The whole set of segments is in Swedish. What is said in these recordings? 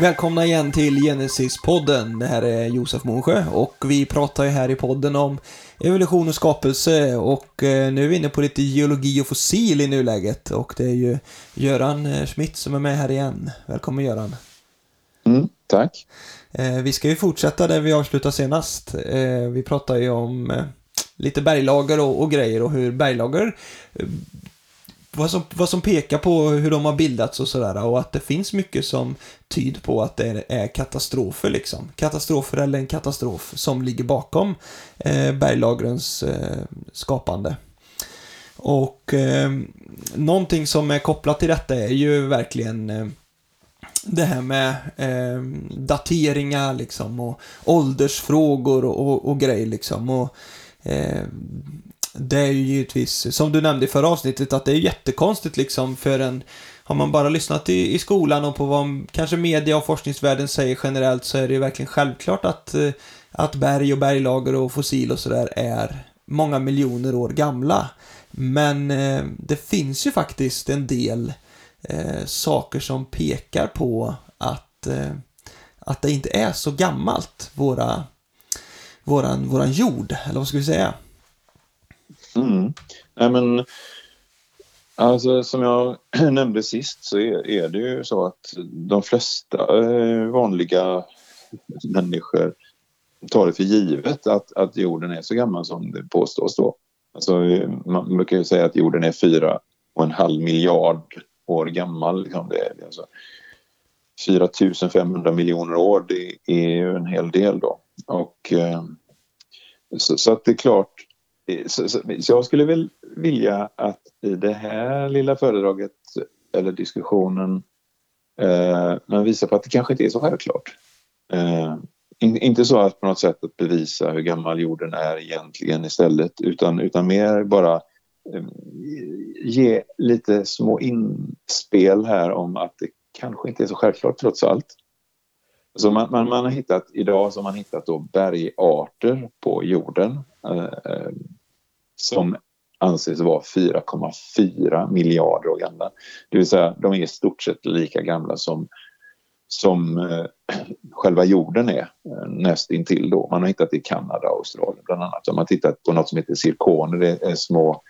Välkomna igen till Genesis-podden. Det här är Josef Månsjö och vi pratar ju här i podden om evolution och skapelse och eh, nu är vi inne på lite geologi och fossil i nuläget och det är ju Göran eh, Schmidt som är med här igen. Välkommen Göran. Mm, tack. Eh, vi ska ju fortsätta där vi avslutade senast. Vi pratar ju om lite berglager och, och grejer och hur berglager vad som, vad som pekar på hur de har bildats och sådär och att det finns mycket som tyder på att det är katastrofer liksom. Katastrofer eller en katastrof som ligger bakom eh, berglagrens eh, skapande. Och eh, någonting som är kopplat till detta är ju verkligen eh, det här med eh, dateringar liksom och åldersfrågor och, och, och grejer liksom. Och, eh, det är ju givetvis, som du nämnde i förra avsnittet, att det är jättekonstigt liksom för en har man bara lyssnat i, i skolan och på vad kanske media och forskningsvärlden säger generellt så är det ju verkligen självklart att, eh, att berg och berglager och fossil och sådär är många miljoner år gamla. Men eh, det finns ju faktiskt en del eh, saker som pekar på att, eh, att det inte är så gammalt, våra, våran, våran jord, eller vad ska vi säga? Mm. Nej, men, alltså, som jag nämnde sist så är, är, det ju så att de flesta eh, vanliga människor tar det för givet att, att jorden är så gammal som det påstås då. Alltså, man brukar ju säga att jorden är fyra och en halv miljard år gammal. Liksom. Det är alltså 4 500 miljoner år, det är ju en hel del då. Och, eh, så, så, att det är klart, Eh, så, så, så, jag skulle väl vilja att i det här lilla föredraget eller diskussionen eh, man visar på att det kanske inte är så självklart. Eh, in, inte så att på något sätt att bevisa hur gammal jorden är egentligen istället utan, utan mer bara eh, ge lite små inspel här om att det kanske inte är så självklart trots allt. Så man, man, man har hittat, idag så har man hittat då bergarter på jorden. Eh, eh som anses vara 4,4 miljarder år gamla. Det vill säga de är i stort sett lika gamla som, som eh, själva jorden är eh, näst intill då. Man har hittat det i Kanada och Australien bland annat. Man har tittat på något som heter zirkoner, det är små,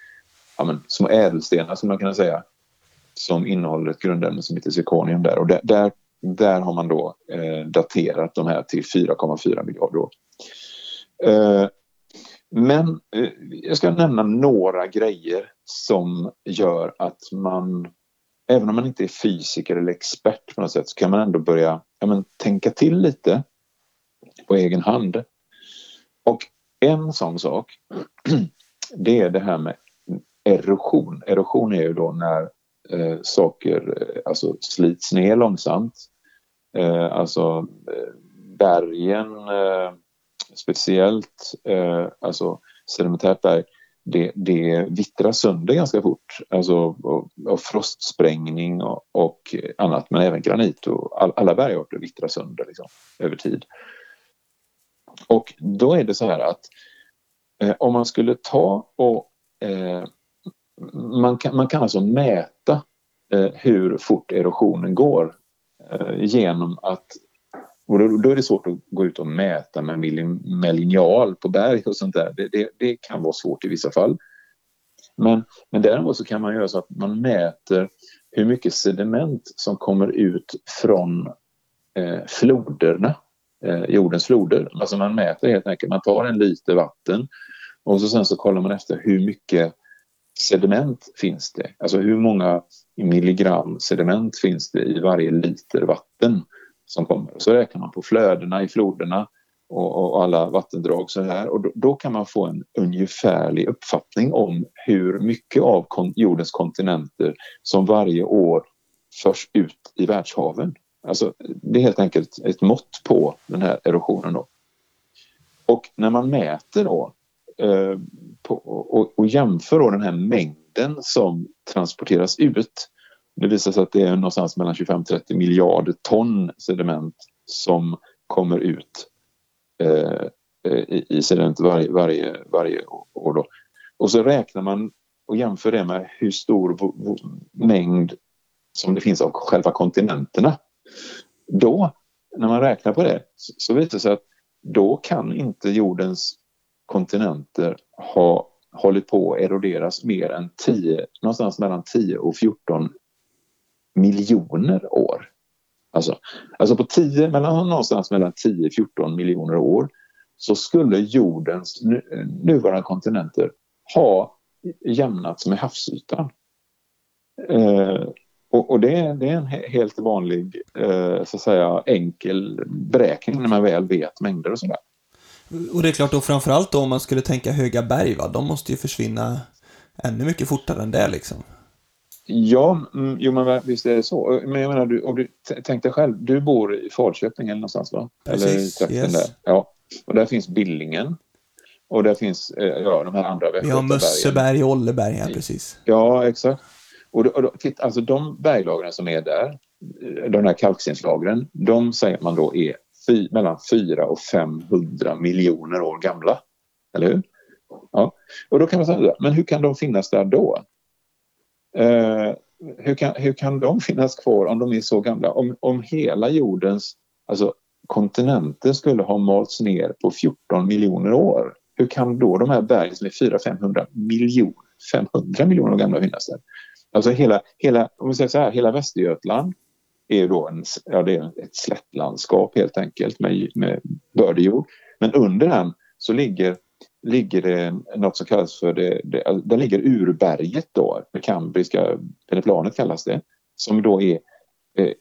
ja, men, små ädelstenar som man kan säga som innehåller ett grundämne som heter zirkonium där och där, där, där har man då eh, daterat de här till 4,4 miljarder år. Eh, men eh, jag ska nämna några grejer som gör att man, även om man inte är fysiker eller expert på något sätt, så kan man ändå börja ja, men, tänka till lite på egen hand. Och en sån sak, det är det här med erosion. Erosion är ju då när eh, saker eh, alltså slits ner långsamt. Eh, alltså eh, bergen eh, speciellt eh, alltså sedimentärt berg, det, det vittrar sönder ganska fort. Alltså av, frostsprängning och, och, annat, men även granit och all, alla bergarter vittrar sönder liksom, över tid. Och då är det så här att eh, om man skulle ta och eh, man, kan, man kan alltså mäta eh, hur fort erosionen går eh, genom att och då, då, är det svårt att gå ut och mäta med, med linjal på berg och sånt där. Det, det, det, kan vara svårt i vissa fall. Men, men däremot så kan man göra så att man mäter hur mycket sediment som kommer ut från eh, floderna, eh, jordens floder. Alltså man mäter helt enkelt, man tar en liter vatten och så sen så kollar man efter hur mycket sediment finns det? Alltså hur många milligram sediment finns det i varje liter vatten? Som kommer. Så räknar man på flödena i floderna och, och alla vattendrag så här och då, då, kan man få en ungefärlig uppfattning om hur mycket av kon jordens kontinenter som varje år förs ut i världshaven. Alltså, det är helt enkelt ett mått på den här erosionen. Då. Och när man mäter då, eh, på, och, och jämför då den här mängden som transporteras ut det visar sig att det är någonstans mellan 25-30 miljarder ton sediment som kommer ut eh, eh, i, i sediment varje, varje, varje år. Då. Och så räknar man och jämför det med hur stor mängd som det finns av själva kontinenterna. Då när man räknar på det så, så visar det sig att då kan inte jordens kontinenter ha hållit på att eroderas mer än 10, någonstans mellan 10 och 14 miljoner år. Alltså, alltså på 10, mellan, någonstans mellan 10-14 miljoner år så skulle jordens nuvarande kontinenter ha jämnats med havsytan. Eh, och, och det, det, är en helt vanlig, eh, så att säga, enkel beräkning när man väl vet mängder och sådär. Och det är klart då framförallt då om man skulle tänka höga berg, va? de måste ju försvinna ännu mycket fortare än det liksom. Ja, mm, jo men visst är det så. Men jag menar, du, om du tänk dig själv, du bor i Falköping eller någonstans va? Precis, eller yes. där. Ja. Och där finns Billingen. Och där finns eh, ja, de här andra Vi har Mösseberg och Olleberg, ja precis. Ja, exakt. Och, då, och då, titta, alltså de berglagren som är där, eh, de här kalkstenslagren, de säger man då är fy, mellan 4 och 500 miljoner år gamla. Eller hur? Ja. Och då kan man säga, men hur kan de finnas där då? Eh, hur, kan, hur kan de finnas kvar om de är så gamla? Om, om hela jordens alltså, kontinenter skulle ha malts ner på 14 miljoner år, hur kan då de här bergen som är 400-500 miljoner, 500 miljoner år gamla finnas där? Alltså hela, hela, om vi säger så här, hela Västergötland är då en, ja, det är ett slättlandskap helt enkelt med, med bördig jord. Men under den så ligger, ligger det något som kallas för det, det, alltså, där ligger urberget då, det kambriska peneplanet kallas det, som då är eh,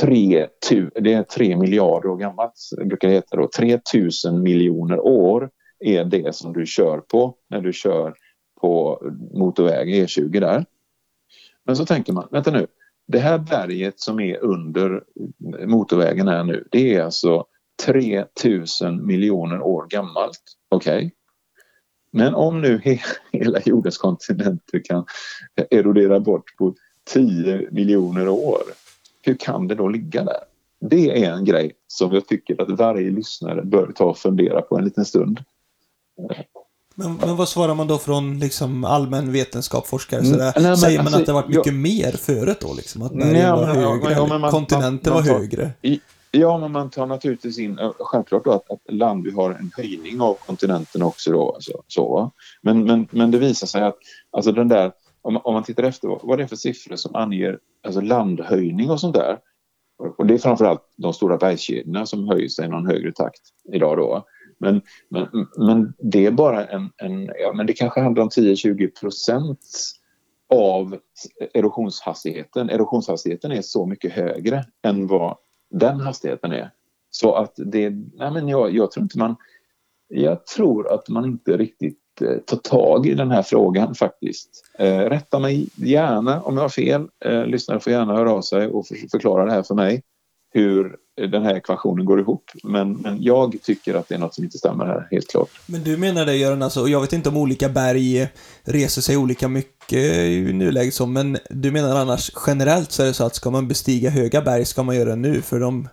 tre, det är tre miljarder år gammalt, brukar det heta då. 3000 miljoner år är det som du kör på när du kör på motorväg E20 där. Men så tänker man, vänta nu, det här berget som är under motorvägen här nu, det är alltså 3000 miljoner år gammalt. Okej? Okay? Men om nu hela jordens kontinenter kan erodera bort på 10 miljoner år, hur kan det då ligga där? Det är en grej som jag tycker att varje lyssnare bör ta och fundera på en liten stund. Men, men vad svarar man då från liksom allmän vetenskap, forskare? Mm. Sådär? Nej, Säger man alltså, att det varit mycket jag, mer förut då? Liksom? Att bergen var men, högre? Ja, men man, kontinenter man, man, var högre? Ja, men man tar naturligtvis in, självklart då att, att land har en höjning av kontinenten också då. Alltså, så, men, men, men det visar sig att alltså den där, om, om man tittar efter vad det är för siffror som anger alltså landhöjning och sånt där. Och det är framförallt de stora bergskedjorna som höjer sig i någon högre takt idag då. Men, men, men det är bara en, en ja, men det kanske handlar om 10-20 procent av erosionshastigheten. Erosionshastigheten är så mycket högre än vad den hastigheten är. Så att det, nej men jag, jag tror inte man, jag tror att man inte riktigt eh, tar tag i den här frågan faktiskt. Eh, rätta mig gärna om jag har fel. Eh, lyssnare får gärna höra av sig och för, förklara det här för mig hur den här ekvationen går ihop. Men, men jag tycker att det är något som inte stämmer här, helt klart. Men du menar det Göran, alltså, jag vet inte om olika berg reser sig olika mycket i nuläget så, men du menar annars generellt så är det så att ska man bestiga höga berg ska man göra det nu, för de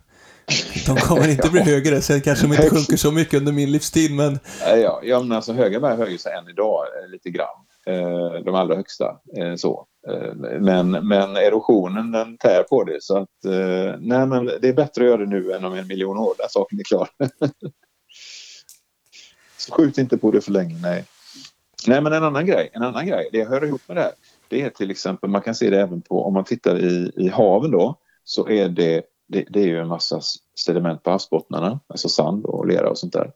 de kommer inte bli högre, sen kanske de inte sjunker så mycket under min livstid, men... Ja, ja men alltså höga berg höjer sig än idag eh, lite grann. Eh, de allra högsta. Eh, så. Eh, men, men erosionen den tär på det så att eh, nej men det är bättre att göra det nu än om en miljon år, där saken är klar. så skjut inte på det för länge, nej. Nej men en annan grej, en annan grej, det hör ihop med det här. Det är till exempel, man kan se det även på, om man tittar i, i haven då, så är det det, det, är ju en massa sediment på havsbottnarna, alltså sand och lera och sånt där.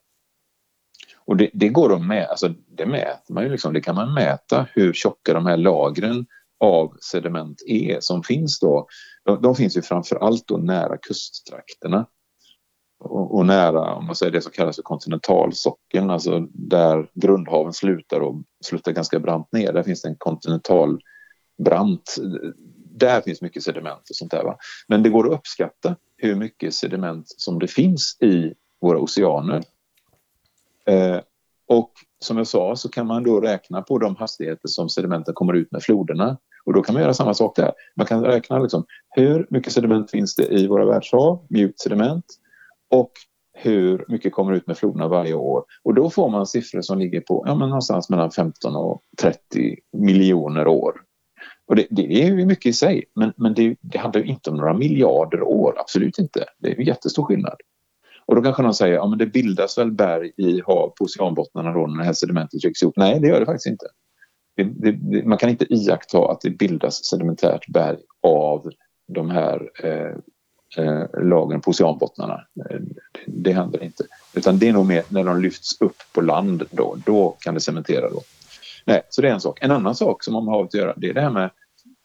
Och det, det går att mäta, alltså det mäter man ju liksom, det kan man mäta hur tjocka de här lagren av sediment är som finns då. De, de finns ju framför allt då nära kusttrakterna och, och, nära, om man säger det som kallas för kontinentalsockeln, alltså där grundhaven slutar och slutar ganska brant ner. Där finns det en kontinentalbrant där finns mycket sediment och sånt där. Va? Men det går att uppskatta hur mycket sediment som det finns i våra oceaner. Eh, och som jag sa så kan man då räkna på de hastigheter som sedimenten kommer ut med floderna. Och då kan man göra samma sak där. Man kan räkna liksom, hur mycket sediment finns det i våra världshav, mjukt sediment, och hur mycket kommer ut med floderna varje år. Och då får man siffror som ligger på ja, men någonstans mellan 15 och 30 miljoner år Och det, det, är ju mycket i sig, men, men det, det handlar inte om några miljarder år, absolut inte. Det är en jättestor skillnad. Och då kanske någon säger, ja men det bildas väl berg i hav på oceanbottnarna då när det här sedimentet trycks ihop. Nej, det gör det faktiskt inte. Det, det, man kan inte iaktta att det bildas sedimentärt berg av de här eh, eh, lagren på oceanbottnarna. Det, det händer inte. Utan det är nog mer när de lyfts upp på land då, då kan det cementera då. Nej, så det är en sak. En annan sak som har med havet att göra det är det här med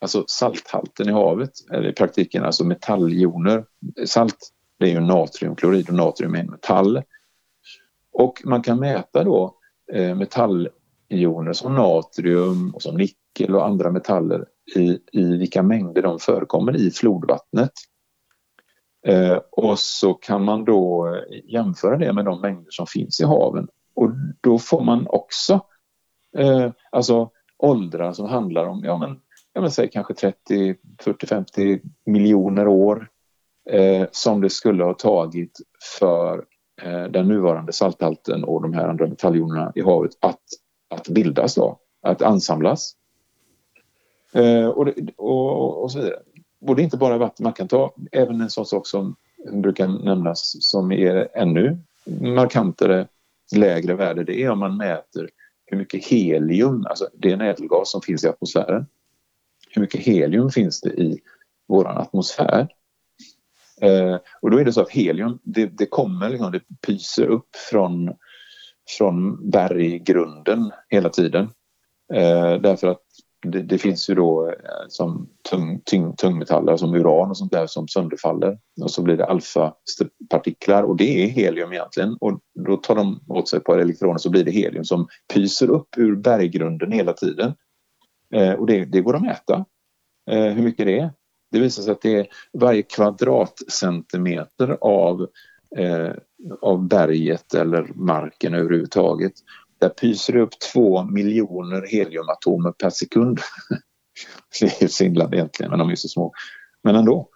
alltså salthalten i havet, eller i praktiken alltså metalljoner. Salt det är ju natriumklorid och natrium är en metall. Och man kan mäta då eh, joner som natrium och som nickel och andra metaller i, i vilka mängder de förekommer i flodvattnet. Eh, och så kan man då jämföra det med de mängder som finns i haven och då får man också eh, alltså åldrar som handlar om, ja men, ja men säg kanske 30, 40, 50 miljoner år eh, som det skulle ha tagit för eh, den nuvarande salthalten och de här andra metalljonerna i havet att, att bildas då, att ansamlas. Eh, och, och, och så vidare. Och det är inte bara vatten man kan ta, även en sån sak som brukar nämnas som är ännu markantare lägre värde, det är om man mäter hur mycket helium, alltså det är en ädelgas som finns i atmosfären. Hur mycket helium finns det i vår atmosfär? Eh, och då är det så att helium, det, det kommer, liksom, det pyser upp från, från berggrunden hela tiden. Eh, därför att det, det, finns ju då eh, som tung, tyng, tungmetaller som uran och sånt där som sönderfaller och så blir det alfapartiklar och det är helium egentligen och då tar de åt sig ett par elektroner så blir det helium som pyser upp ur berggrunden hela tiden. Eh, och det, det går att mäta eh, hur mycket det är. Det visar sig att det är varje kvadratcentimeter av, eh, av berget eller marken överhuvudtaget där pyser det upp två miljoner heliumatomer per sekund. det är singlar egentligen, men de är så små. Men ändå.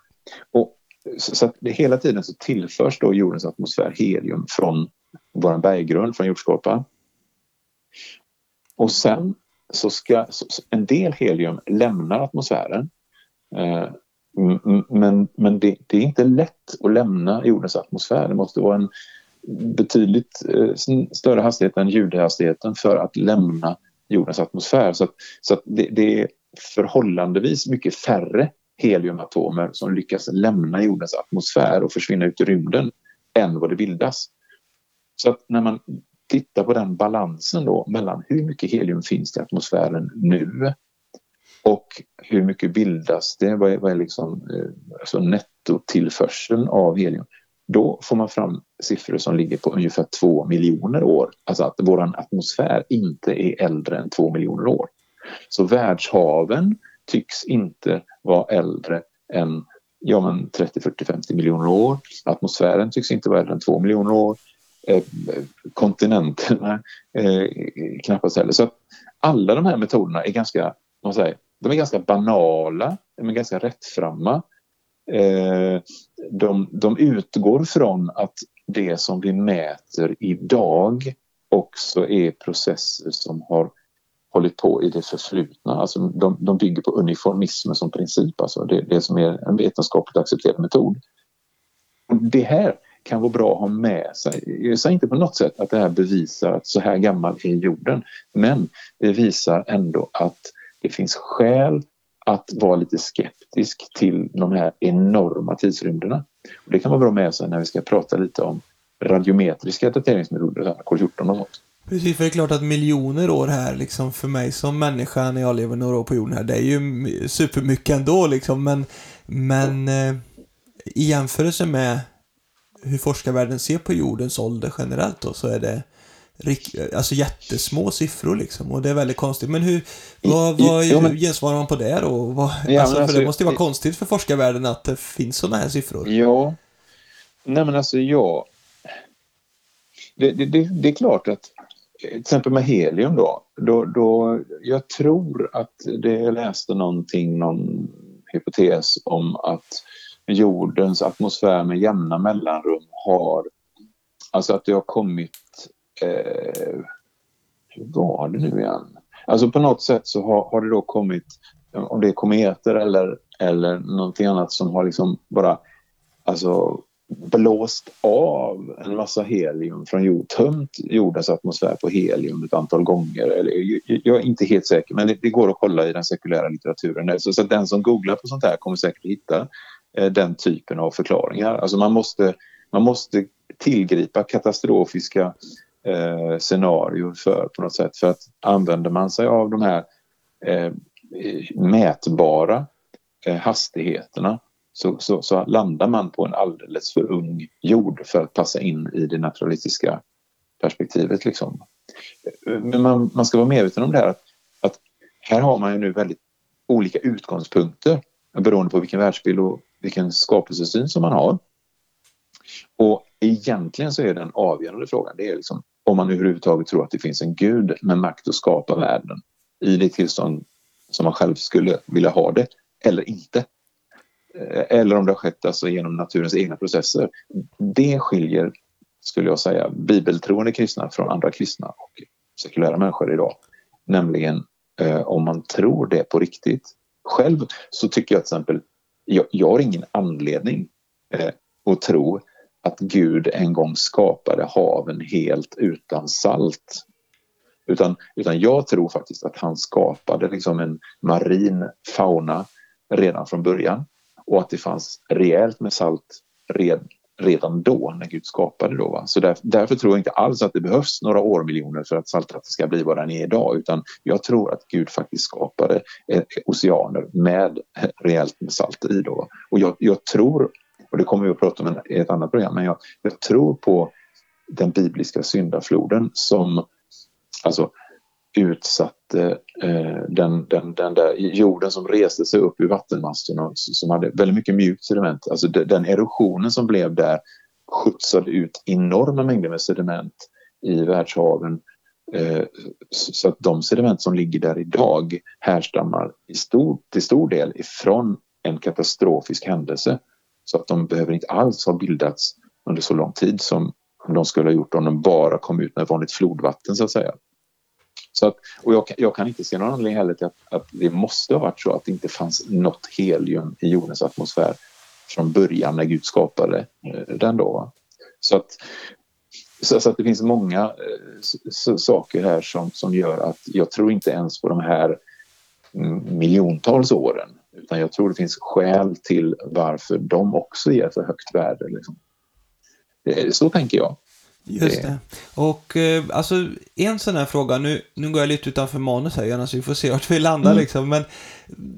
Och, så att det, hela tiden så tillförs då jordens atmosfär helium från vår berggrund, från jordskorpan. Och sen så ska så, en del helium lämna atmosfären. Eh, men men det, det, är inte lätt att lämna jordens atmosfär. Det måste vara en betydligt eh, större hastighet än ljudhastigheten för att lämna jordens atmosfär. Så, att, så att det, det, är förhållandevis mycket färre heliumatomer som lyckas lämna jordens atmosfär och försvinna ut i rymden än vad det bildas. Så att när man tittar på den balansen då mellan hur mycket helium finns i atmosfären nu och hur mycket bildas det? Vad är, vad är liksom, eh, alltså nettotillförseln av helium? Då får man fram siffror som ligger på ungefär två miljoner år. Alltså att vår atmosfär inte är äldre än två miljoner år. Så världshaven tycks inte vara äldre än ja, men 30, 40, 50 miljoner år. Atmosfären tycks inte vara äldre än två miljoner år. Eh, kontinenterna eh, knappast heller. Så alla de här metoderna är ganska, man säger, de är ganska banala, de är ganska rättframma. Eh, de, de utgår från att det som vi mäter idag också är processer som har hållit på i det förflutna. Alltså de, de bygger på uniformismen som princip, alltså det, det som är en vetenskapligt accepterad metod. Det här kan vara bra att ha med sig. Jag säger inte på något sätt att det här bevisar att så här gammal är jorden, men det visar ändå att det finns skäl att vara lite skeptisk till de här enorma tidsrymderna. Och det kan vara bra med sig när vi ska prata lite om radiometriska dateringsmetoder, K14 och sånt. Precis, för det är klart att miljoner år här, liksom för mig som människa när jag lever några år på jorden här, det är ju supermycket ändå liksom, men, men eh, i jämförelse med hur forskarvärlden ser på jordens ålder generellt då, så är det alltså jättesmå siffror liksom. Och det är väldigt konstigt. Men hur, vad, vad jo, men... gensvarar man på det då? Vad, ja, alltså, för alltså, det måste ju vara konstigt för forskarvärlden att det finns sådana här siffror. Ja. Nej men alltså ja. Det, det, det, det är klart att till exempel med helium då, då, då, jag tror att det, jag läste någonting, någon hypotes om att jordens atmosfär med jämna mellanrum har, alltså att det har kommit eh, hur var det nu igen? Alltså på något sätt så har, har det då kommit om det är kometer eller, eller någonting annat som har liksom bara alltså, blåst av en massa helium från jord, tömt jordens atmosfär på helium ett antal gånger. Eller, jag är inte helt säker, men det, det går att kolla i den sekulära litteraturen. Så, så den som googlar på sånt här kommer säkert hitta eh, den typen av förklaringar. Alltså man måste, man måste tillgripa katastrofiska eh, scenario för på något sätt. För att använder man sig av de här eh, mätbara eh, hastigheterna så, så, så, landar man på en alldeles för ung jord för att passa in i det naturalistiska perspektivet. Liksom. Eh, men man, man ska vara medveten om det här att, att här har man ju nu väldigt olika utgångspunkter beroende på vilken världsbild och vilken skapelsesyn som man har. Och egentligen så är den avgörande frågan det är liksom om man överhuvudtaget tror att det finns en gud med makt att skapa världen i det tillstånd som man själv skulle vilja ha det eller inte. Eh, eller om det har skett alltså genom naturens egna processer. Det skiljer, skulle jag säga, bibeltroende kristna från andra kristna och sekulära människor idag. Nämligen eh, om man tror det på riktigt. Själv så tycker jag till exempel, jag, jag har ingen anledning eh, att tro att Gud en gång skapade haven helt utan salt. Utan, utan jag tror faktiskt att han skapade liksom en marin fauna redan från början och att det fanns rejält med salt red, redan då när Gud skapade. Då, va? Så där, därför tror jag inte alls att det behövs några årmiljoner för att saltvattnet ska bli vad den är idag utan jag tror att Gud faktiskt skapade eh, oceaner med eh, rejält med salt i. Då. Och jag, jag tror och det kommer vi att prata om i ett annat program, men jag, jag tror på den bibliska syndafloden som alltså utsatte eh, den, den, den där jorden som reste sig upp ur vattenmassorna som hade väldigt mycket mjukt sediment. Alltså den erosionen som blev där skjutsade ut enorma mängder med sediment i världshaven eh, så att de sediment som ligger där idag härstammar i stor, till stor del ifrån en katastrofisk händelse så att de behöver inte alls ha bildats under så lång tid som de skulle ha gjort om de bara kom ut med vanligt flodvatten så att säga. Så att, och jag, jag, kan inte se någon anledning heller till att, att, det måste ha varit så att det inte fanns något helium i jordens atmosfär från början när Gud skapade eh, den då. Så att, så, så, att det finns många eh, saker här som, som gör att jag tror inte ens på de här mm, miljontals åren utan jag tror det finns skäl till varför de också ger så högt värde. Liksom. Så tänker jag. Just det. Och eh, alltså en sån här fråga, nu, nu går jag lite utanför manus här gärna så vi får se vart vi landar mm. liksom, men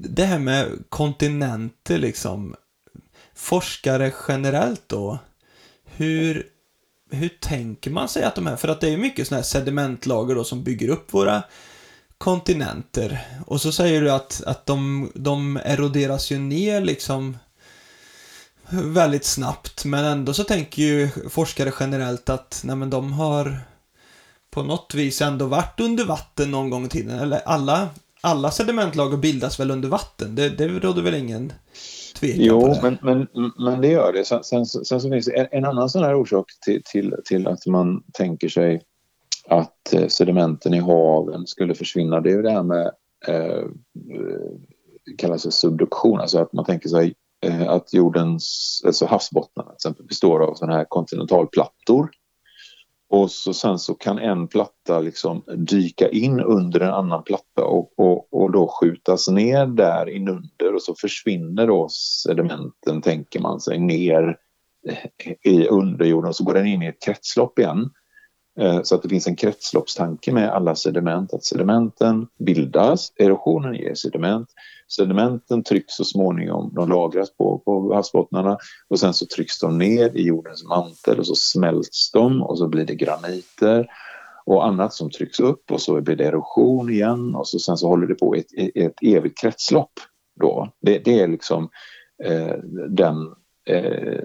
det här med kontinenter liksom, forskare generellt då, hur, hur tänker man sig att de här, för att det är mycket sådana här sedimentlager då som bygger upp våra kontinenter. Och så säger du att, att de, de eroderas ju ner liksom väldigt snabbt. Men ändå så tänker ju forskare generellt att nej men de har på något vis ändå varit under vatten någon gång i tiden. Eller alla, alla sedimentlager bildas väl under vatten? Det, det råder väl ingen tvekan jo, på det? Jo, men, men, men det gör det. Sen, sen, sen så finns det en, en annan sån här orsak till, till, till att man tänker sig att eh, sedimenten i haven skulle försvinna. Det är ju det här med eh, eh, kallas för subduktion, alltså att man tänker sig eh, att jordens, alltså havsbottnarna till exempel består av sådana här kontinentalplattor. Och så sen så kan en platta liksom dyka in under en annan platta och, och, och då skjutas ner där inunder och så försvinner då sedimenten, tänker man sig, ner eh, i underjorden och så går den in i ett kretslopp igen. Eh, så att det finns en kretsloppstanke med alla sediment, att sedimenten bildas, erosionen ger sediment, sedimenten trycks så småningom, de lagras på, på havsbottnarna och sen så trycks de ner i jordens mantel och så smälts de och så blir det graniter och annat som trycks upp och så blir det erosion igen och så sen så håller det på ett, ett evigt kretslopp då. Det, det är liksom eh, den, eh,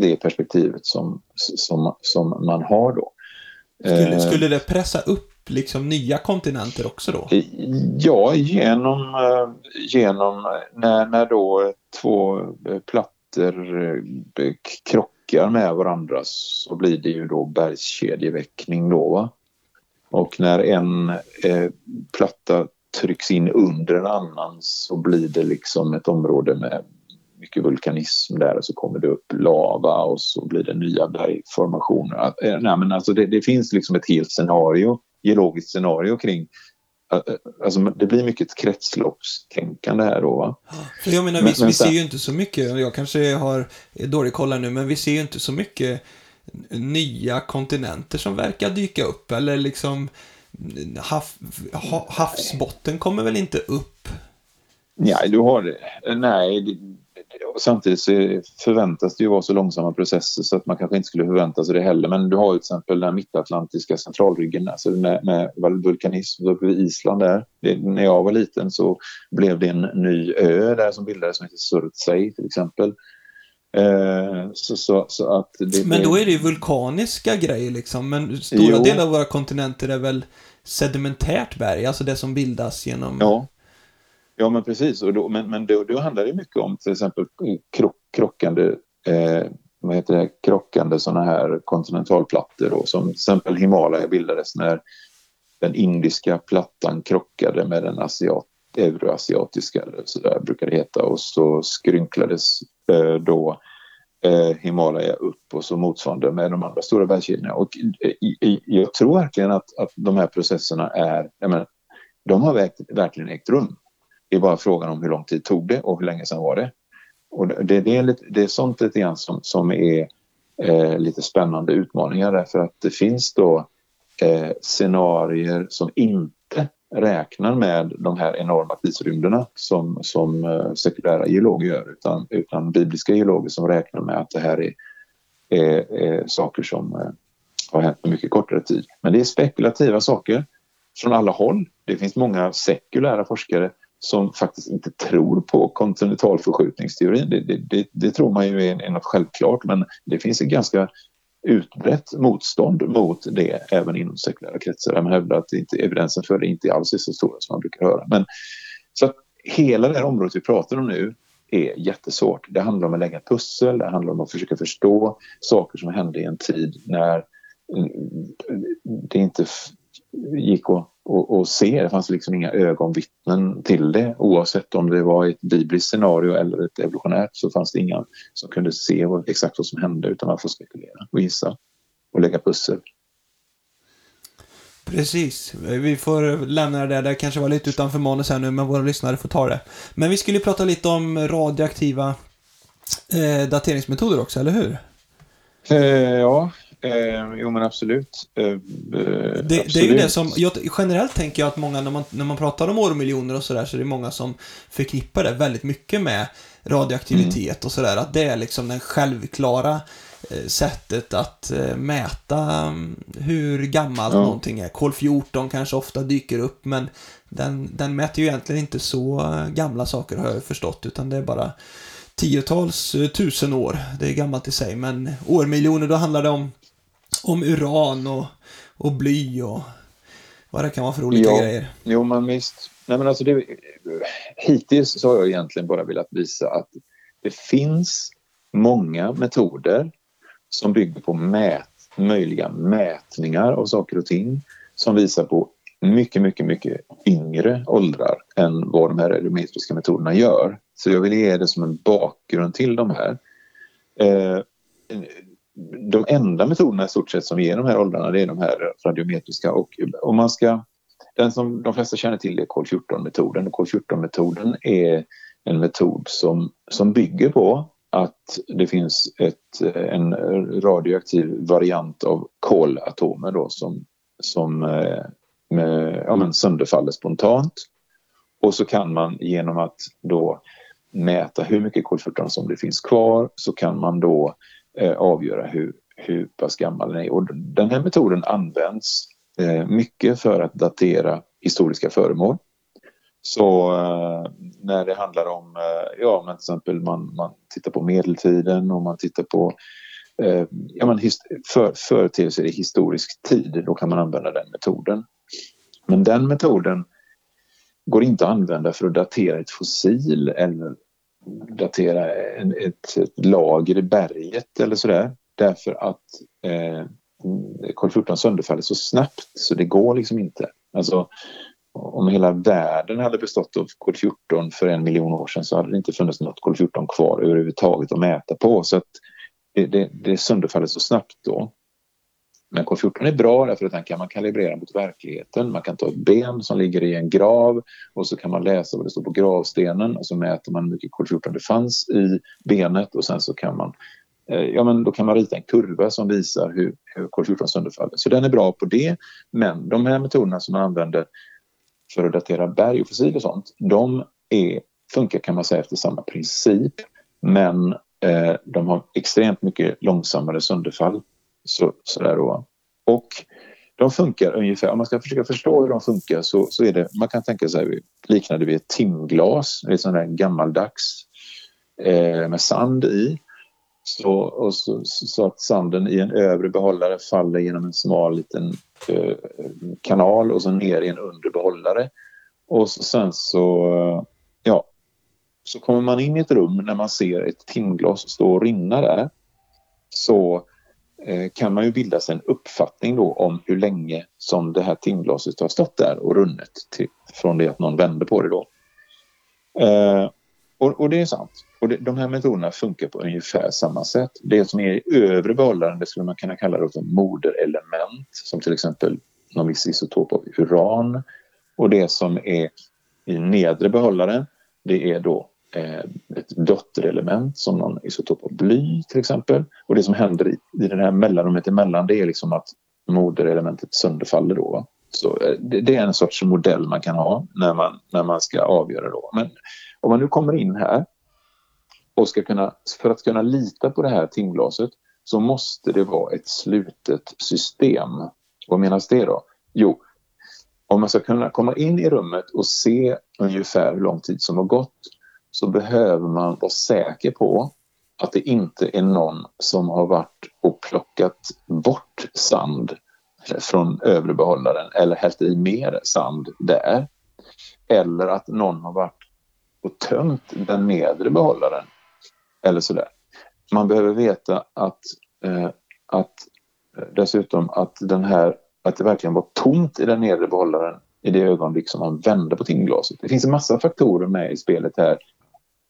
det perspektivet som, som, som man har då. Skulle, eh. skulle det pressa upp liksom nya kontinenter också då? Ja, genom, eh, genom när, när då två plattor eh, krockar med varandra så blir det ju då bergskedjeväckning då. Va? Och när en eh, platta trycks in under en annan så blir det liksom ett område med mycket vulkanism där och så kommer det upp lava och så blir det nya bergformationer. Eh, nej, men alltså det, det finns liksom ett helt scenario, geologiskt scenario kring Alltså, det blir mycket kretsloppstänkande här då. Va? För jag menar, men, vi, men, vi ser ju inte så mycket, jag kanske har dålig koll nu, men vi ser ju inte så mycket nya kontinenter som verkar dyka upp. Eller liksom hav, havsbotten kommer väl inte upp? Nej, du har det. Nej, samtidigt så förväntas det ju vara så långsamma processer så att man kanske inte skulle förvänta sig det heller. Men du har ju till exempel den mittatlantiska centralryggen alltså med, med vulkanism uppe vid Island där. Det, när jag var liten så blev det en ny ö där som bildades som heter Surtsey till exempel. Eh, så, så, så, att det, men då är det ju vulkaniska grejer liksom. Men stora jo. delar av våra kontinenter är väl sedimentärt berg, alltså det som bildas genom... Ja, ja men precis. Och då, men men då, då handlar det mycket om till exempel krock, krockande eh, vad heter det, krockande sådana här kontinentalplattor då, som till exempel Himalaya bildades när den indiska plattan krockade med den asiat, euroasiatiska, eller så där brukar det heta, och så skrynklades eh, då eh, Himalaya upp och så motsvarande med de andra stora bergskedjorna. Och eh, jag tror verkligen att, att de här processerna är, jag menar, de har verkligen ägt rum. Det är bara frågan om hur lång tid tog det och hur länge sedan var det. Och det, det, är, lite, det är sånt lite grann som, som är eh, lite spännande utmaningar därför att det finns då eh, scenarier som inte räknar med de här enorma tidsrymderna som, som eh, sekulära geologer gör utan, utan bibliska geologer som räknar med att det här är, är, är saker som eh, har hänt på mycket kortare tid. Men det är spekulativa saker från alla håll. Det finns många sekulära forskare som faktiskt inte tror på kontinentalförskjutningsteorin. Det, det, det, det tror man ju är, är något självklart men det finns en ganska utbrett motstånd mot det även inom sekulära kretsar. Man hävdar att inte, evidensen för det inte alls är så stora som man brukar höra. Men, så att hela det här området vi pratar om nu är jättesvårt. Det handlar om att lägga pussel, det handlar om att försöka förstå saker som hände i en tid när mm, det inte gick att, att, att se. Det fanns liksom inga ögonvittnen till det. Oavsett om det var ett bibliskt scenario eller ett evolutionärt så fanns det inga som kunde se exakt vad som hände utan man får spekulera och gissa och lägga pussel. Precis. Vi får lämna det där. Det kanske var lite utanför manus här nu, men våra lyssnare får ta det. Men vi skulle prata lite om radioaktiva eh, dateringsmetoder också, eller hur? Eh, ja, Eh, jo men absolut. Eh, det, absolut. det, är ju det som, jag, generellt tänker jag att många, när man, när man pratar om årmiljoner och sådär, så är det många som förknippar det väldigt mycket med radioaktivitet mm. och sådär. Att det är liksom den självklara eh, sättet att eh, mäta um, hur gammalt ja. någonting är. Kol 14 kanske ofta dyker upp, men den, den mäter ju egentligen inte så eh, gamla saker har jag förstått, utan det är bara tiotals eh, tusen år. Det är gammalt i sig, men årmiljoner, då handlar det om om uran och, och bly och vad det kan vara för olika ja, grejer. Jo, men visst. Nej, men alltså det, hittills så har jag egentligen bara velat visa att det finns många metoder som bygger på mät, möjliga mätningar av saker och ting som visar på mycket, mycket, mycket yngre åldrar än vad de här radiometriska metoderna gör. Så jag vill ge det som en bakgrund till de här. Eh, de enda metoderna i stort sett som ger de här åldrarna det är de här radiometriska och om man ska den som de flesta känner till är kol-14-metoden och kol-14-metoden är en metod som, som bygger på att det finns ett, en radioaktiv variant av kolatomer då som, som eh, med, ja, men sönderfaller spontant. Och så kan man genom att då mäta hur mycket kol-14 som det finns kvar så kan man då eh, avgöra hur, hur pass gammal den är. Och den här metoden används eh, mycket för att datera historiska föremål. Så eh, när det handlar om, eh, ja men till exempel man, man tittar på medeltiden och man tittar på eh, ja, men för, företeelser i historisk tid, då kan man använda den metoden. Men den metoden går inte att använda för att datera ett fossil eller datera en, ett, ett, lager i berget eller sådär. Därför att eh, kol-14 sönderfaller så snabbt så det går liksom inte. Alltså, om hela världen hade bestått av kol-14 för en miljon år sedan så hade det inte funnits något kol-14 kvar överhuvudtaget att mäta på. Så att det, det, det sönderfaller så snabbt då. Men kol-14 är bra därför att den kan man kalibrera mot verkligheten. Man kan ta ett ben som ligger i en grav och så kan man läsa vad det står på gravstenen och så mäter man hur mycket kol-14 det fanns i benet och sen så kan man eh, ja, men då kan man rita en kurva som visar hur, hur kol-14 sönderfaller. Så den är bra på det. Men de här metoderna som man använder för att datera berg och fossil och sånt, de är, funkar kan man säga efter samma princip men eh, de har extremt mycket långsammare sönderfall. Så, sådär då. Och de funkar ungefär, om man ska försöka förstå hur de funkar så, så är det, man kan tänka sig liknande vid ett timglas, ett sånt där gammaldags eh, med sand i. Så, och så, så, att sanden i en övre behållare faller genom en smal liten eh, kanal och så ner i en undre behållare. Och så, sen så, ja, så kommer man in i ett rum när man ser ett timglas stå och rinna där. Så Eh, kan man ju bilda sig en uppfattning då om hur länge som det här timglaset har stått där och runnit till, från det att någon vände på det då. Eh, och, och, det är sant. Och det, de här metoderna funkar på ungefär samma sätt. Det som är i övre behållaren det skulle man kunna kalla det för moderelement som till exempel någon viss isotop av uran. Och det som är i nedre behållaren det är då Eh, ett dotterelement som någon isotop av bly till exempel. Och det som händer i, i det här mellanrummet emellan det är liksom att moderelementet sönderfaller då. Så eh, det, det, är en sorts modell man kan ha när man, när man ska avgöra då. Men om man nu kommer in här och ska kunna, för att kunna lita på det här timglaset så måste det vara ett slutet system. Vad menas det då? Jo, om man ska kunna komma in i rummet och se ungefär hur lång tid som har gått så behöver man vara säker på att det inte är någon som har varit och plockat bort sand från övre behållaren eller hällt i mer sand där. Eller att någon har varit och tömt den nedre behållaren. Eller sådär. Man behöver veta att, eh, att eh, dessutom att, den här, att det verkligen var tomt i den nedre behållaren i det ögonblick som man vände på timglaset. Det finns en massa faktorer med i spelet här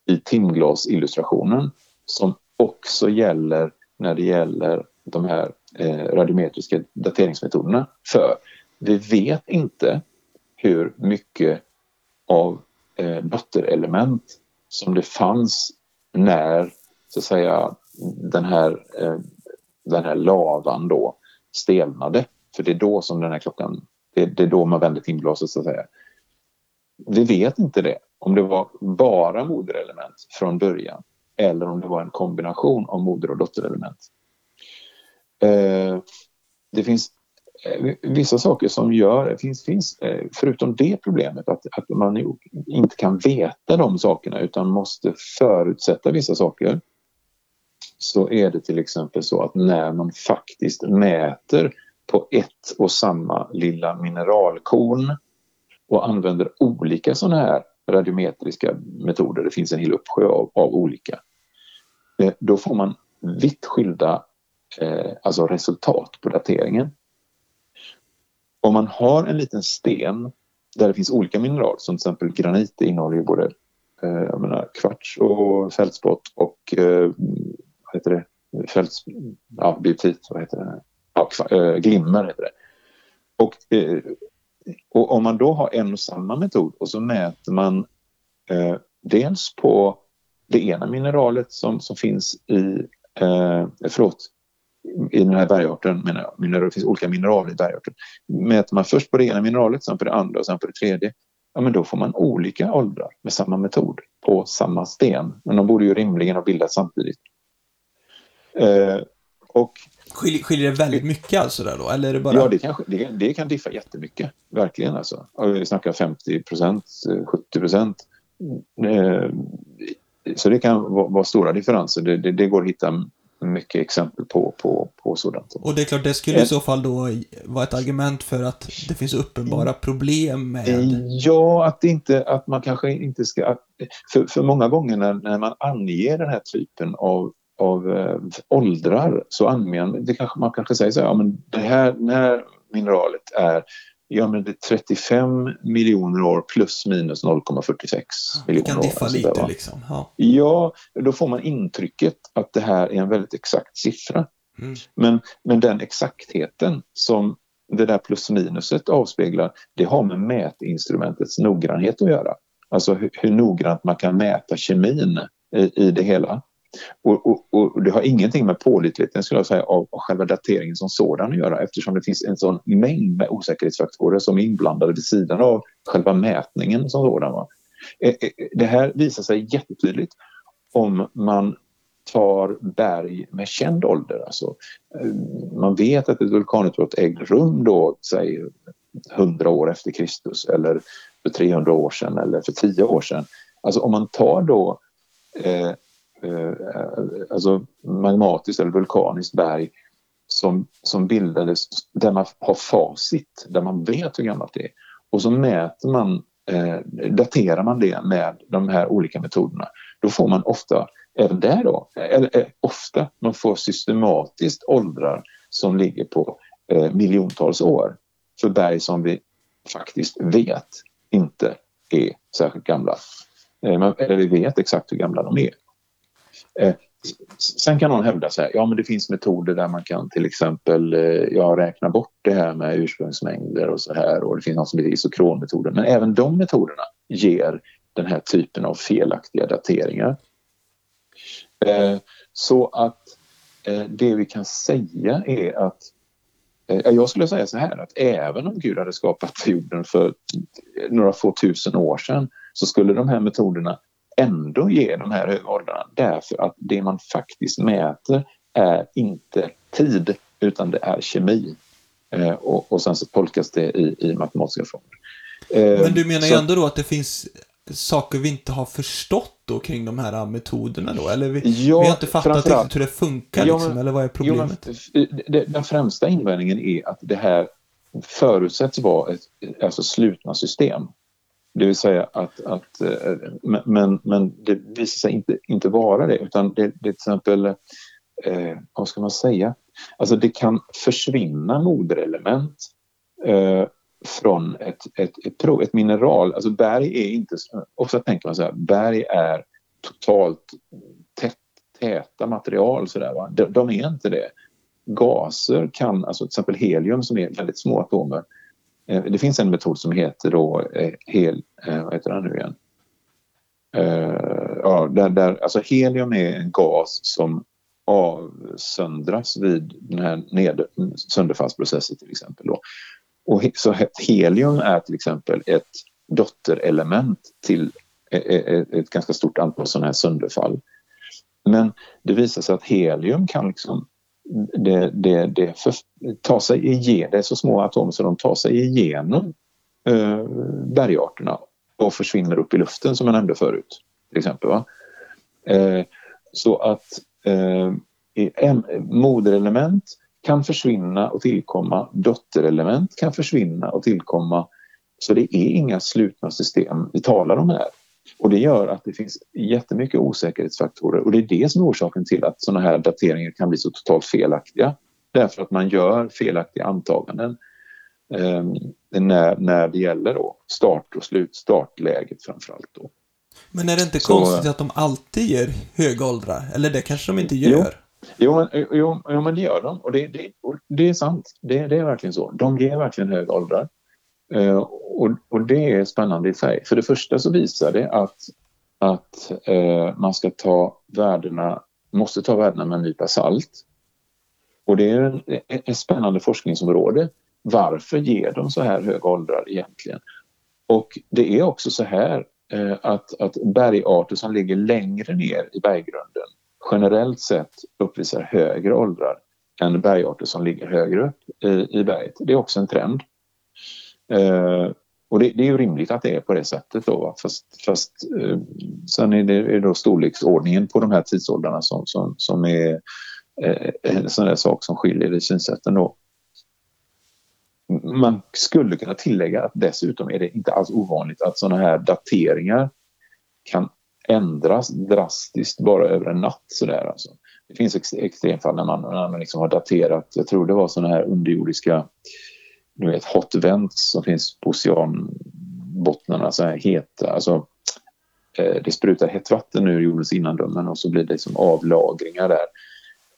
i timglasillustrationen som också gäller när det gäller de här eh, radiometriska dateringsmetoderna. För vi vet inte hur mycket av eh, dotterelement som det fanns när så att säga den här, eh, den här lavan då stelnade. För det är då som den här klockan, det, det är då man vänder timglaset så att säga. Vi vet inte det, om det var bara moderelement från början eller om det var en kombination av moder och dotterelement. Eh, det finns Eh, vissa saker som gör, det finns, finns eh, förutom det problemet att, att man inte kan veta de sakerna utan måste förutsätta vissa saker så är det till exempel så att när man faktiskt mäter på ett och samma lilla mineralkorn och använder olika sådana här radiometriska metoder, det finns en hel uppsjö av, av olika, eh, då får man vitt skilda eh, alltså resultat på dateringen om man har en liten sten där det finns olika mineral som till exempel granit innehåller ju både eh, jag menar, kvarts och fältspott och eh, vad heter det? Fälts, ja, biotit, vad heter det? Ja, äh, glimmer heter det. Och, eh, och om man då har en och samma metod och så mäter man eh, dels på det ena mineralet som, som finns i, eh, förlåt, i den här bergarten, menar jag, mineral, det finns olika mineraler i bergarten. Mäter man först på det ena mineralet, sen på det andra och sen på det tredje, ja men då får man olika åldrar med samma metod på samma sten. Men de borde ju rimligen ha bildats samtidigt. Eh, och Skiljer, skiljer det väldigt mycket alltså där då? Eller är det bara... Ja, det kan, det, det kan diffa jättemycket. Verkligen alltså. Vi snackar 50 procent, 70 procent. Eh, så det kan vara, vara stora differenser. Det, det, det, går att hitta mycket exempel på, på, på sådant. Och det är klart, det skulle i så fall då vara ett argument för att det finns uppenbara problem med... Ja, att, inte, att man kanske inte ska... För, för många gånger när, när man anger den här typen av, av äh, åldrar så anger det kanske, man kanske säger så här, ja men det här, det här mineralet är Ja, men det är 35 miljoner år plus minus 0,46 miljoner år. Det kan diffa lite liksom. Ja. ja, då får man intrycket att det här är en väldigt exakt siffra. Mm. Men, men den exaktheten som det där plus minuset avspeglar, det har med mätinstrumentets noggrannhet att göra. Alltså hur, hur noggrant man kan mäta kemin i, i det hela. Och, och, och, det har ingenting med pålitligheten skulle jag säga, av, själva dateringen som sådan att göra eftersom det finns en sån mängd med osäkerhetsfaktorer som är inblandade vid sidan av själva mätningen som sådan. Va? Eh, eh, det här visar sig jättetydligt om man tar berg med känd ålder. Alltså, eh, man vet att ett vulkanutbrott ägde rum då, säg 100 år efter Kristus eller för 300 år sedan eller för 10 år sedan. Alltså om man tar då eh, Eh, alltså magmatiskt eller vulkaniskt berg som, som bildades där man har facit, där man vet hur gammalt det är och så mäter man, eh, daterar man det med de här olika metoderna. Då får man ofta, även där då, eller eh, ofta, man får systematiskt åldrar som ligger på eh, miljontals år för berg som vi faktiskt vet inte är särskilt gamla. Eh, eller vi vet exakt hur gamla de är. Eh, sen kan någon hävda så här, ja men det finns metoder där man kan till exempel eh, ja, räkna bort det här med ursprungsmängder och så här och det finns något som heter isokronmetoden. Men även de metoderna ger den här typen av felaktiga dateringar. Eh, så att eh, det vi kan säga är att eh, jag skulle säga så här att även om Gud hade skapat jorden för några få tusen år sedan så skulle de här metoderna ändå ge de här höga åldrarna därför att det man faktiskt mäter är inte tid utan det är kemi. Eh, och, och sen så tolkas det i, i matematiska former. Eh, Men du menar ju ändå då att det finns saker vi inte har förstått då kring de här metoderna då? Eller vi, ja, vi har inte fattat riktigt hur det funkar ja, liksom, eller vad är problemet? Jo, den främsta invändningen är att det här förutsätts vara ett alltså slutna system. Det vill säga att, att eh, men, men det visar sig inte, inte vara det utan det, det till exempel, eh, vad ska man säga, alltså det kan försvinna moderelement eh, från ett, ett, ett, prov, ett mineral. Alltså berg är inte, ofta tänker man så här, berg är totalt tätt, täta material sådär va? De, de är inte det. Gaser kan, alltså till exempel helium som är väldigt små atomer, Eh, Eh, det finns en metod som heter då eh, hel, eh, vad heter den nu igen? Ja, där, där, alltså helium är en gas som avsöndras vid den här ned, sönderfallsprocessen till exempel. Då. Och så helium är till exempel ett dotterelement till ett ganska stort antal sådana här sönderfall. Men det visar sig att helium kan liksom det, det, det för, tar sig igenom, det är så små atomer så de tar sig igenom eh, bergarterna och försvinner upp i luften som jag nämnde förut. till exempel. Va? Eh, så att eh, moderelement kan försvinna och tillkomma, dotterelement kan försvinna och tillkomma. Så det är inga slutna system vi talar om här. Och det gör att det finns jättemycket osäkerhetsfaktorer och det är det som är orsaken till att sådana här dateringar kan bli så totalt felaktiga. Därför att man gör felaktiga antaganden eh, när, när det gäller då start och slut, startläget framförallt då. Men är det inte så, konstigt att de alltid ger höga åldrar? Eller det kanske de inte gör? Jo, men, jo, jo, men det gör de och det, det, och det är sant. Det, det, är verkligen så. De ger verkligen höga åldrar. Eh, och, och, det är spännande i sig. För det första så visar det att, att eh, man ska ta värdena, måste ta värdena med en nypa salt. Och det är ett spännande forskningsområde. Varför ger de så här höga åldrar egentligen? Och det är också så här eh, att, att bergarter som ligger längre ner i berggrunden generellt sett uppvisar högre åldrar än bergarter som ligger högre upp i, i berget. Det är också en trend. Eh, och det, det, är ju rimligt att det är på det sättet då. Fast, fast eh, sen är det är då storleksordningen på de här tidsåldrarna som, som, som är eh, en sån där sak som skiljer i synsätten då. Man skulle kunna tillägga att dessutom är det inte alls ovanligt att sådana här dateringar kan ändras drastiskt bara över en natt sådär alltså. Det finns ex extremfall när man, när man liksom har daterat, jag tror det var sådana här underjordiska du vet, hot vents som finns på oceanbottnarna, så här heta, alltså eh, det sprutar hett vatten ur jordens innandömen och så blir det liksom avlagringar där.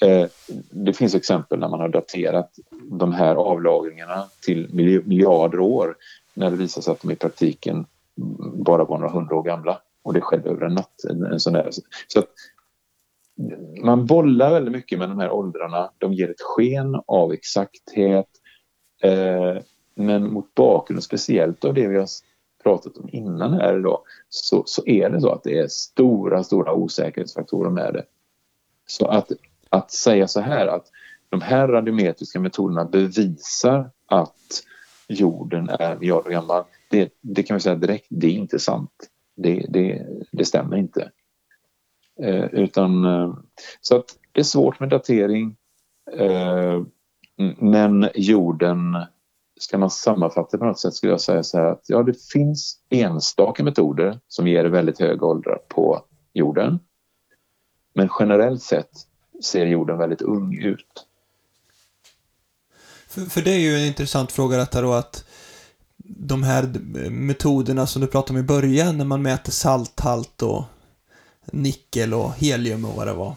Eh, det finns exempel när man har daterat de här avlagringarna till miljarder år när det visar sig att de i praktiken bara var några hundra år gamla och det skedde över en natt. En, en sån där. Så att, man bollar väldigt mycket med de här åldrarna. De ger ett sken av exakthet. Eh, men mot bakgrund speciellt av det vi har pratat om innan här idag så, så är det så att det är stora, stora osäkerhetsfaktorer med det. Så att, att säga så här att de här radiometriska metoderna bevisar att jorden är miljarder gammal. Det, det kan vi säga direkt, det är inte sant. Det, det, det stämmer inte. Eh, utan, eh, så att det är svårt med datering. Eh, Mm. men jorden, ska man sammanfatta på något sätt skulle jag säga så här att ja, det finns enstaka metoder som ger väldigt höga åldrar på jorden. Men generellt sett ser jorden väldigt ung ut. För, för det är ju en intressant fråga detta då att de här metoderna som du pratade om i början när man mäter salthalt och nickel och helium och vad det var.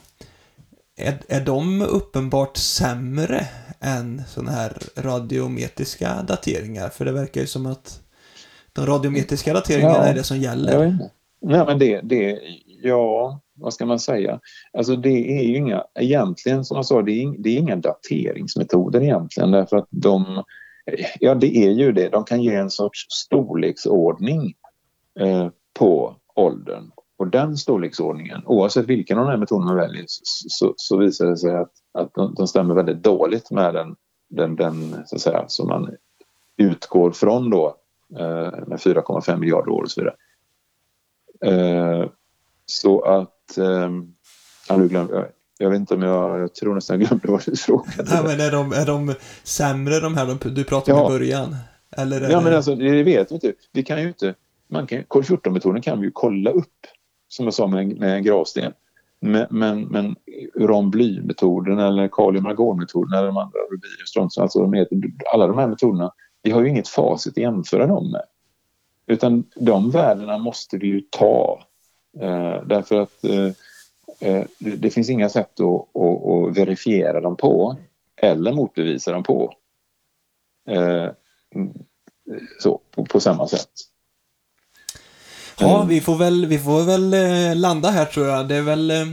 Är, är de uppenbart sämre än sådana här radiometriska dateringar? För det verkar ju som att de radiometriska dateringarna ja, är det som gäller. Nej, men det, det, ja, vad ska man säga? Alltså det är ju inga, egentligen som jag sa, det är, det är inga dateringsmetoder egentligen därför att de, ja det är ju det, de kan ge en sorts storleksordning eh, på åldern. Och den storleksordningen, oavsett vilken av de här metoderna man väljer, så, så, visar det sig att, att de, de stämmer väldigt dåligt med den, den, den så att säga, som man utgår från då eh, med 4,5 miljarder år och så vidare. Eh, så att... Eh, jag, glömde, jag vet inte om jag... Jag tror nästan jag glömde vad du frågade. Ja, men är de, är de sämre de här du pratade om ja. i början? Eller ja, det... men alltså det vet vi inte. Vi kan ju inte... Man kan, Kol-14-metoden kan vi ju kolla upp, som jag sa med, med en gravsten. Men, men, men uranblymetoden eller kaliumargonmetoden eller de andra, rubidium, strontium, alltså de heter, alla de här metoderna, vi har ju inget facit att jämföra dem med. Utan de värdena måste vi ju ta Eh, därför att eh, eh det, det, finns inga sätt att, att, att, verifiera dem på eller motbevisa dem på. Eh, så, på, på, samma sätt. Ja, vi får väl, vi får väl eh, landa här tror jag. Det är väl eh,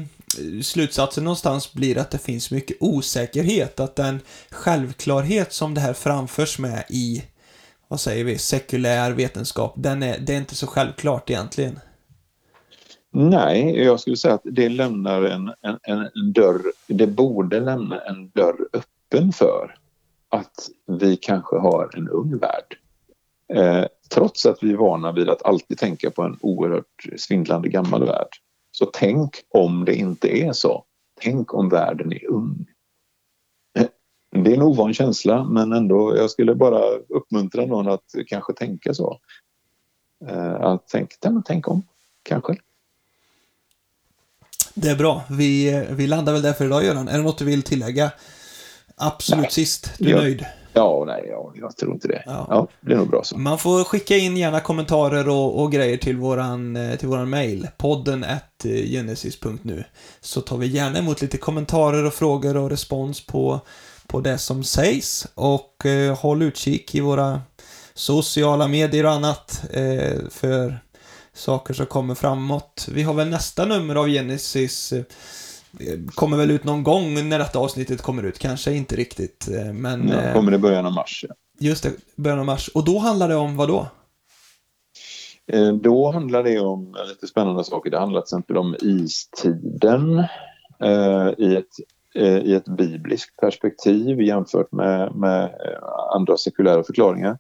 slutsatsen någonstans blir att det finns mycket osäkerhet. Att den självklarhet som det här framförs med i, vad säger vi, sekulär vetenskap, den är, det är inte så självklart egentligen. Nej, jag skulle säga att det lämnar en, en, en dörr, det borde lämna en dörr öppen för att vi kanske har en ung värld. Eh, trots att vi är vana vid att alltid tänka på en oerhört svindlande gammal värld. Så tänk om det inte är så. Tänk om världen är ung. Det är en ovan känsla men ändå, jag skulle bara uppmuntra någon att kanske tänka så. Eh, att tänk, tänk om, kanske. Det är bra. Vi, vi landar väl där för idag, Göran. Är det något du vill tillägga? Absolut nej. sist. Du är jag, nöjd? Ja, nej, ja, jag tror inte det. Ja. ja. det är nog bra så. Man får skicka in gärna kommentarer och, och grejer till våran, eh, till våran mail. Podden at eh, genesis.nu. Så tar vi gärna emot lite kommentarer och frågor och respons på, på det som sägs. Och eh, håll utkik i våra sociala medier och annat eh, för saker som kommer framåt. Vi har väl nästa nummer av Genesis eh, kommer väl ut någon gång när detta avsnittet kommer ut. Kanske inte riktigt, eh, men... Ja, kommer i början av mars. Ja. Just det, början av mars. Och då handlar det om vad då? Då handlar det om lite spännande saker. Det handlar till exempel om istiden eh, i, ett, eh, i ett bibliskt perspektiv jämfört med, med andra sekulära förklaringar.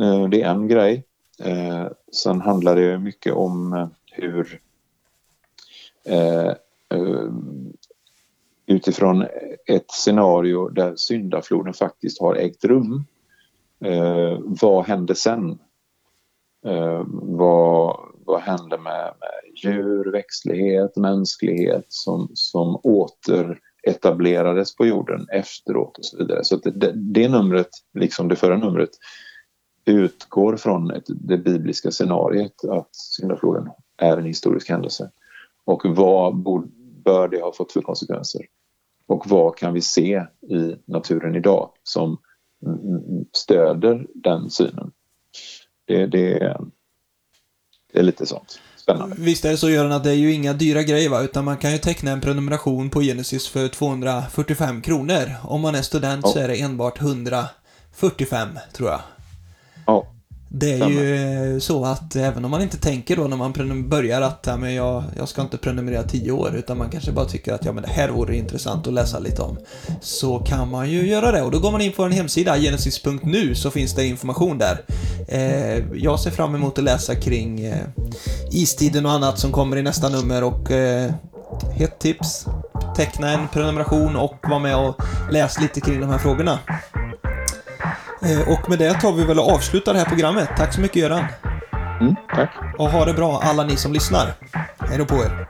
Eh, det är en grej. Eh, sen handlar det mycket om eh, hur eh, eh, Eh, utifrån ett scenario där syndafloden faktiskt har ägt rum. Eh, vad hände sen? Eh, vad, vad hände med, med djur, växtlighet, mänsklighet som, som återetablerades på jorden efteråt och så vidare. Så det, det numret, liksom det förra numret, utgår från ett, det bibliska scenariet att syndafloden är en historisk händelse. Och vad bör det ha fått för konsekvenser? Och vad kan vi se i naturen idag som stöder den synen? Det, det, det är lite sånt. Spännande. Visst är det så Göran att det är ju inga dyra grejer va, utan man kan ju teckna en prenumeration på Genesis för 245 kronor. Om man är student ja. så är det enbart 145 tror jag. Ja. Det är ju så att även om man inte tänker då när man börjar att ja, men jag, jag ska inte prenumerera 10 år utan man kanske bara tycker att ja, men det här vore intressant att läsa lite om. Så kan man ju göra det och då går man in på en hemsida, genesis.nu, så finns det information där. Eh, jag ser fram emot att läsa kring eh, istiden och annat som kommer i nästa nummer och eh, hett tips, teckna en prenumeration och vara med och läs lite kring de här frågorna. Eh, och med det tar vi väl och avslutar det här programmet. Tack så mycket Göran. Mm, tack. Och ha det bra alla ni som lyssnar. Hej då på er.